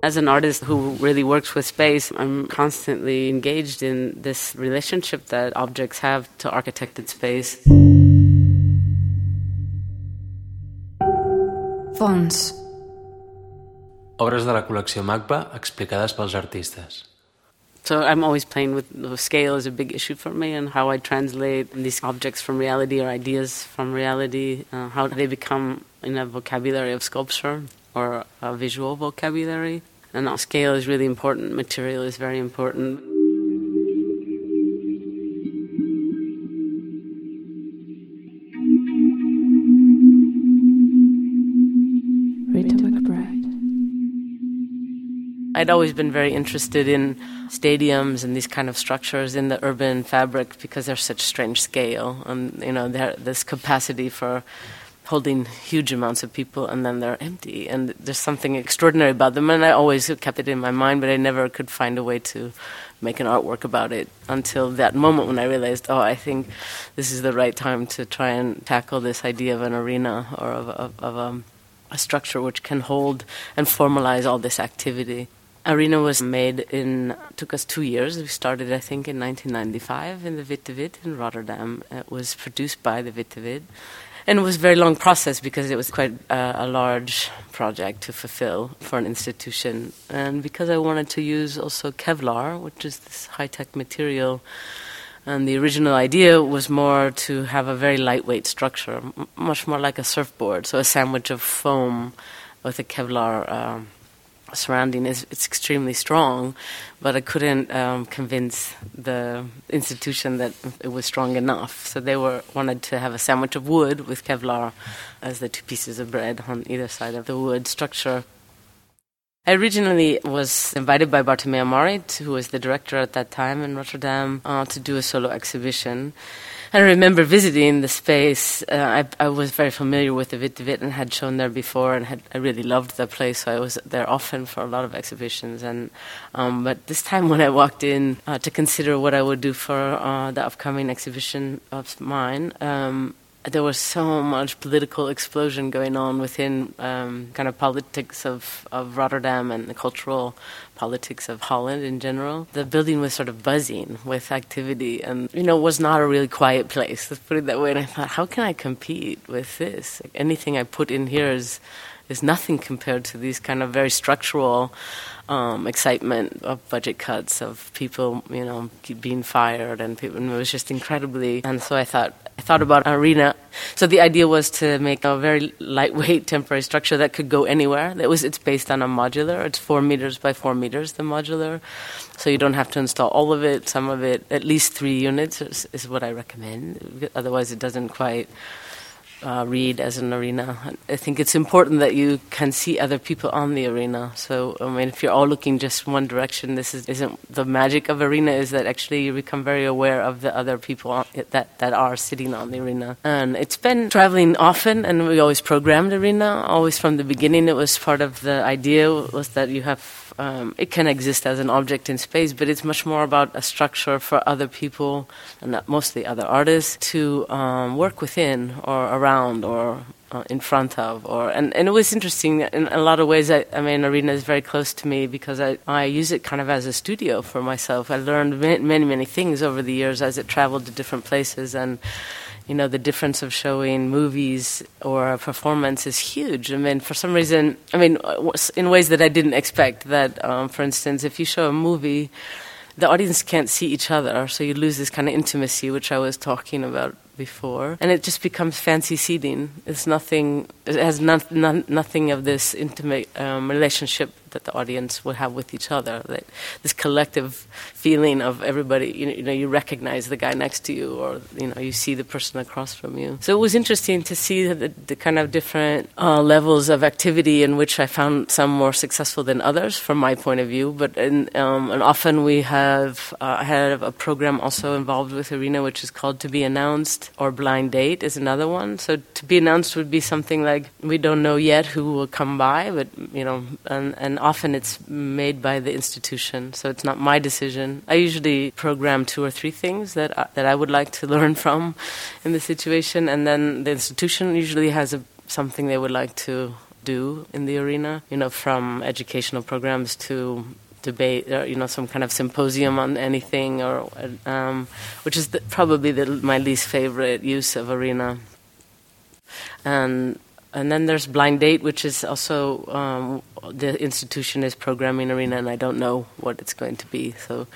As an artist who really works with space, I'm constantly engaged in this relationship that objects have to architected space. Fons. Obres de la col·lecció MACBA explicades pels artistes. So I'm always playing with the scale is a big issue for me and how I translate these objects from reality or ideas from reality, uh, how they become in a vocabulary of sculpture or a visual vocabulary. And that scale is really important, material is very important. Rita McBride. I'd always been very interested in stadiums and these kind of structures in the urban fabric because they're such strange scale and you know this capacity for holding huge amounts of people and then they're empty and there's something extraordinary about them and I always kept it in my mind but I never could find a way to make an artwork about it until that moment when I realized oh I think this is the right time to try and tackle this idea of an arena or of, of, of um, a structure which can hold and formalize all this activity. Arena was made in took us two years. We started, I think, in 1995 in the Witte Wit in Rotterdam. It was produced by the Witte Wit, and it was a very long process because it was quite uh, a large project to fulfill for an institution, and because I wanted to use also Kevlar, which is this high tech material. And the original idea was more to have a very lightweight structure, m- much more like a surfboard, so a sandwich of foam with a Kevlar. Um, surrounding is it's extremely strong, but I couldn't um, convince the institution that it was strong enough. So they were wanted to have a sandwich of wood with Kevlar as the two pieces of bread on either side of the wood structure. I originally was invited by Bartomeu Marí, who was the director at that time in Rotterdam, uh, to do a solo exhibition. I remember visiting the space. Uh, I, I, was very familiar with the Wit and had shown there before, and had, I really loved the place. So I was there often for a lot of exhibitions. And um, but this time, when I walked in uh, to consider what I would do for uh, the upcoming exhibition of mine, um, there was so much political explosion going on within um, kind of politics of, of Rotterdam and the cultural politics of Holland in general. The building was sort of buzzing with activity and, you know, was not a really quiet place, let's put it that way. And I thought, how can I compete with this? Like, anything I put in here is, is nothing compared to these kind of very structural um, excitement of budget cuts, of people, you know, being fired, and, people, and it was just incredibly. And so I thought, I thought about arena. So the idea was to make a very lightweight temporary structure that could go anywhere. That was it's based on a modular. It's four meters by four meters. The modular, so you don't have to install all of it. Some of it, at least three units, is, is what I recommend. Otherwise, it doesn't quite uh, read as an arena. I think it's important that you can see other people on the arena. So, I mean, if you're all looking just one direction, this is, isn't the magic of arena. Is that actually you become very aware of the other people that that are sitting on the arena. And it's been traveling often, and we always programmed arena. Always from the beginning, it was part of the idea was that you have um, it can exist as an object in space, but it's much more about a structure for other people, and mostly other artists, to um, work within or around or uh, in front of or and, and it was interesting in a lot of ways. I, I mean arena is very close to me because I, I use it kind of as a studio for myself. I learned many many, many things over the years as it traveled to different places and you know, the difference of showing movies or a performance is huge. I mean, for some reason, I mean, in ways that I didn't expect. That, um, for instance, if you show a movie, the audience can't see each other, so you lose this kind of intimacy, which I was talking about before, and it just becomes fancy seating. It's nothing. It has not, not, nothing of this intimate um, relationship that the audience would have with each other. That this collective feeling of everybody. You know, you know, you recognize the guy next to you, or you know, you see the person across from you. So it was interesting to see the, the kind of different uh, levels of activity in which I found some more successful than others, from my point of view. But in, um, and often we have uh, have a program also involved with Arena, which is called To Be Announced or Blind Date is another one. So To Be Announced would be something like we don't know yet who will come by, but you know, and, and often it's made by the institution, so it's not my decision. I usually program two or three things that I, that I would like to learn from in the situation, and then the institution usually has a, something they would like to do in the arena. You know, from educational programs to debate, or, you know, some kind of symposium on anything, or um, which is the, probably the, my least favorite use of arena. And and then there's Blind Date, which is also um, the institution is programming arena, and I don't know what it's going to be. So,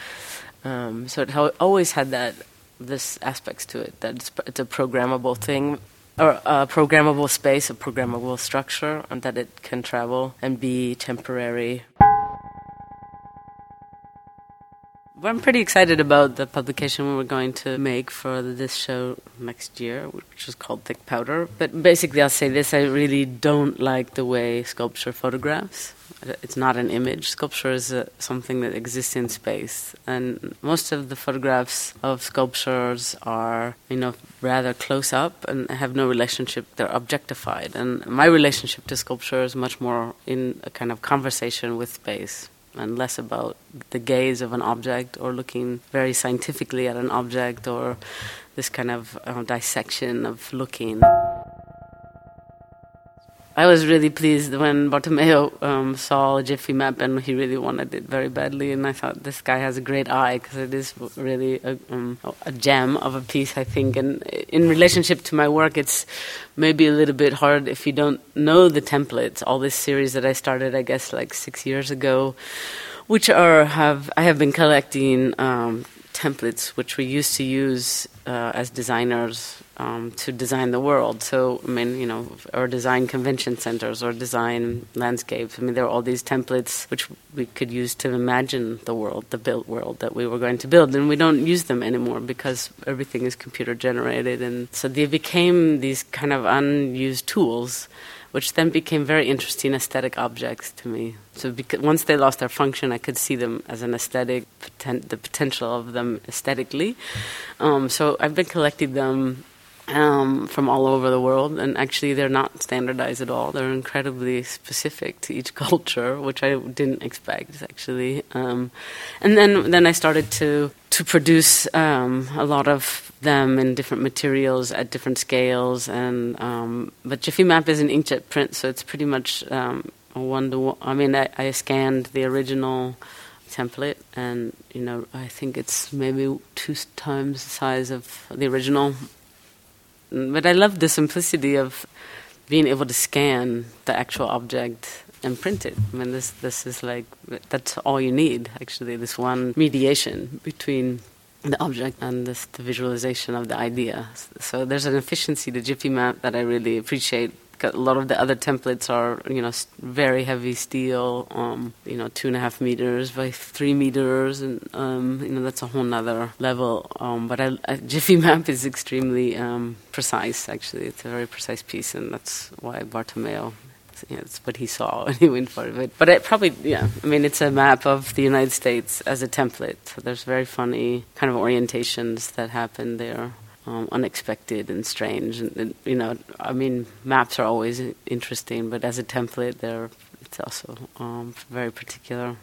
um, so it always had that this aspects to it that it's, it's, a programmable thing or a programmable space, a programmable structure, and that it can travel and be temporary. I'm pretty excited about the publication we're going to make for this show next year, which is called Thick Powder. But basically, I'll say this I really don't like the way sculpture photographs. It's not an image. Sculpture is a, something that exists in space. And most of the photographs of sculptures are, you know, rather close up and have no relationship. They're objectified. And my relationship to sculpture is much more in a kind of conversation with space and less about the gaze of an object or looking very scientifically at an object or this kind of uh, dissection of looking. I was really pleased when Bartomeu um, saw Jiffy map and he really wanted it very badly. And I thought this guy has a great eye because it is really a, um, a, gem of a piece, I think. And in relationship to my work, it's maybe a little bit hard if you don't know the templates. All this series that I started, I guess, like six years ago, which are have I have been collecting um, templates which we used to use uh, as designers um, to design the world. So, I mean, you know, or design convention centers or design landscapes. I mean, there are all these templates which we could use to imagine the world, the built world that we were going to build. And we don't use them anymore because everything is computer generated. And so they became these kind of unused tools which then became very interesting aesthetic objects to me. So once they lost their function, I could see them as an aesthetic, poten- the potential of them aesthetically. Um, so I've been collecting them um, from all over the world, and actually they're not standardized at all. They're incredibly specific to each culture, which I didn't expect actually. Um, and then then I started to to produce um, a lot of them in different materials at different scales, and um, but Jiffy Map is an inkjet print, so it's pretty much um, a one to one. I mean, I, I scanned the original template, and you know, I think it's maybe two times the size of the original but I love the simplicity of being able to scan the actual object and print it. I mean, this this is like that's all you need actually. This one mediation between the object and this, the visualization of the idea. So there's an efficiency to Jiffy Map that I really appreciate a lot of the other templates are, you know, very heavy steel, um, you know, two and a half meters by three meters, and um, you know that's a whole nother level. Um, but I, I, Jiffy Map is extremely um, precise. Actually, it's a very precise piece, and that's why Bartomeu yeah, it's what he saw and he went for it. But it probably, yeah, I mean, it's a map of the United States as a template. So there's very funny kind of orientations that happen there um, unexpected and strange. And, and, you know, I mean, maps are always interesting, but as a template, they're it's also um, very particular.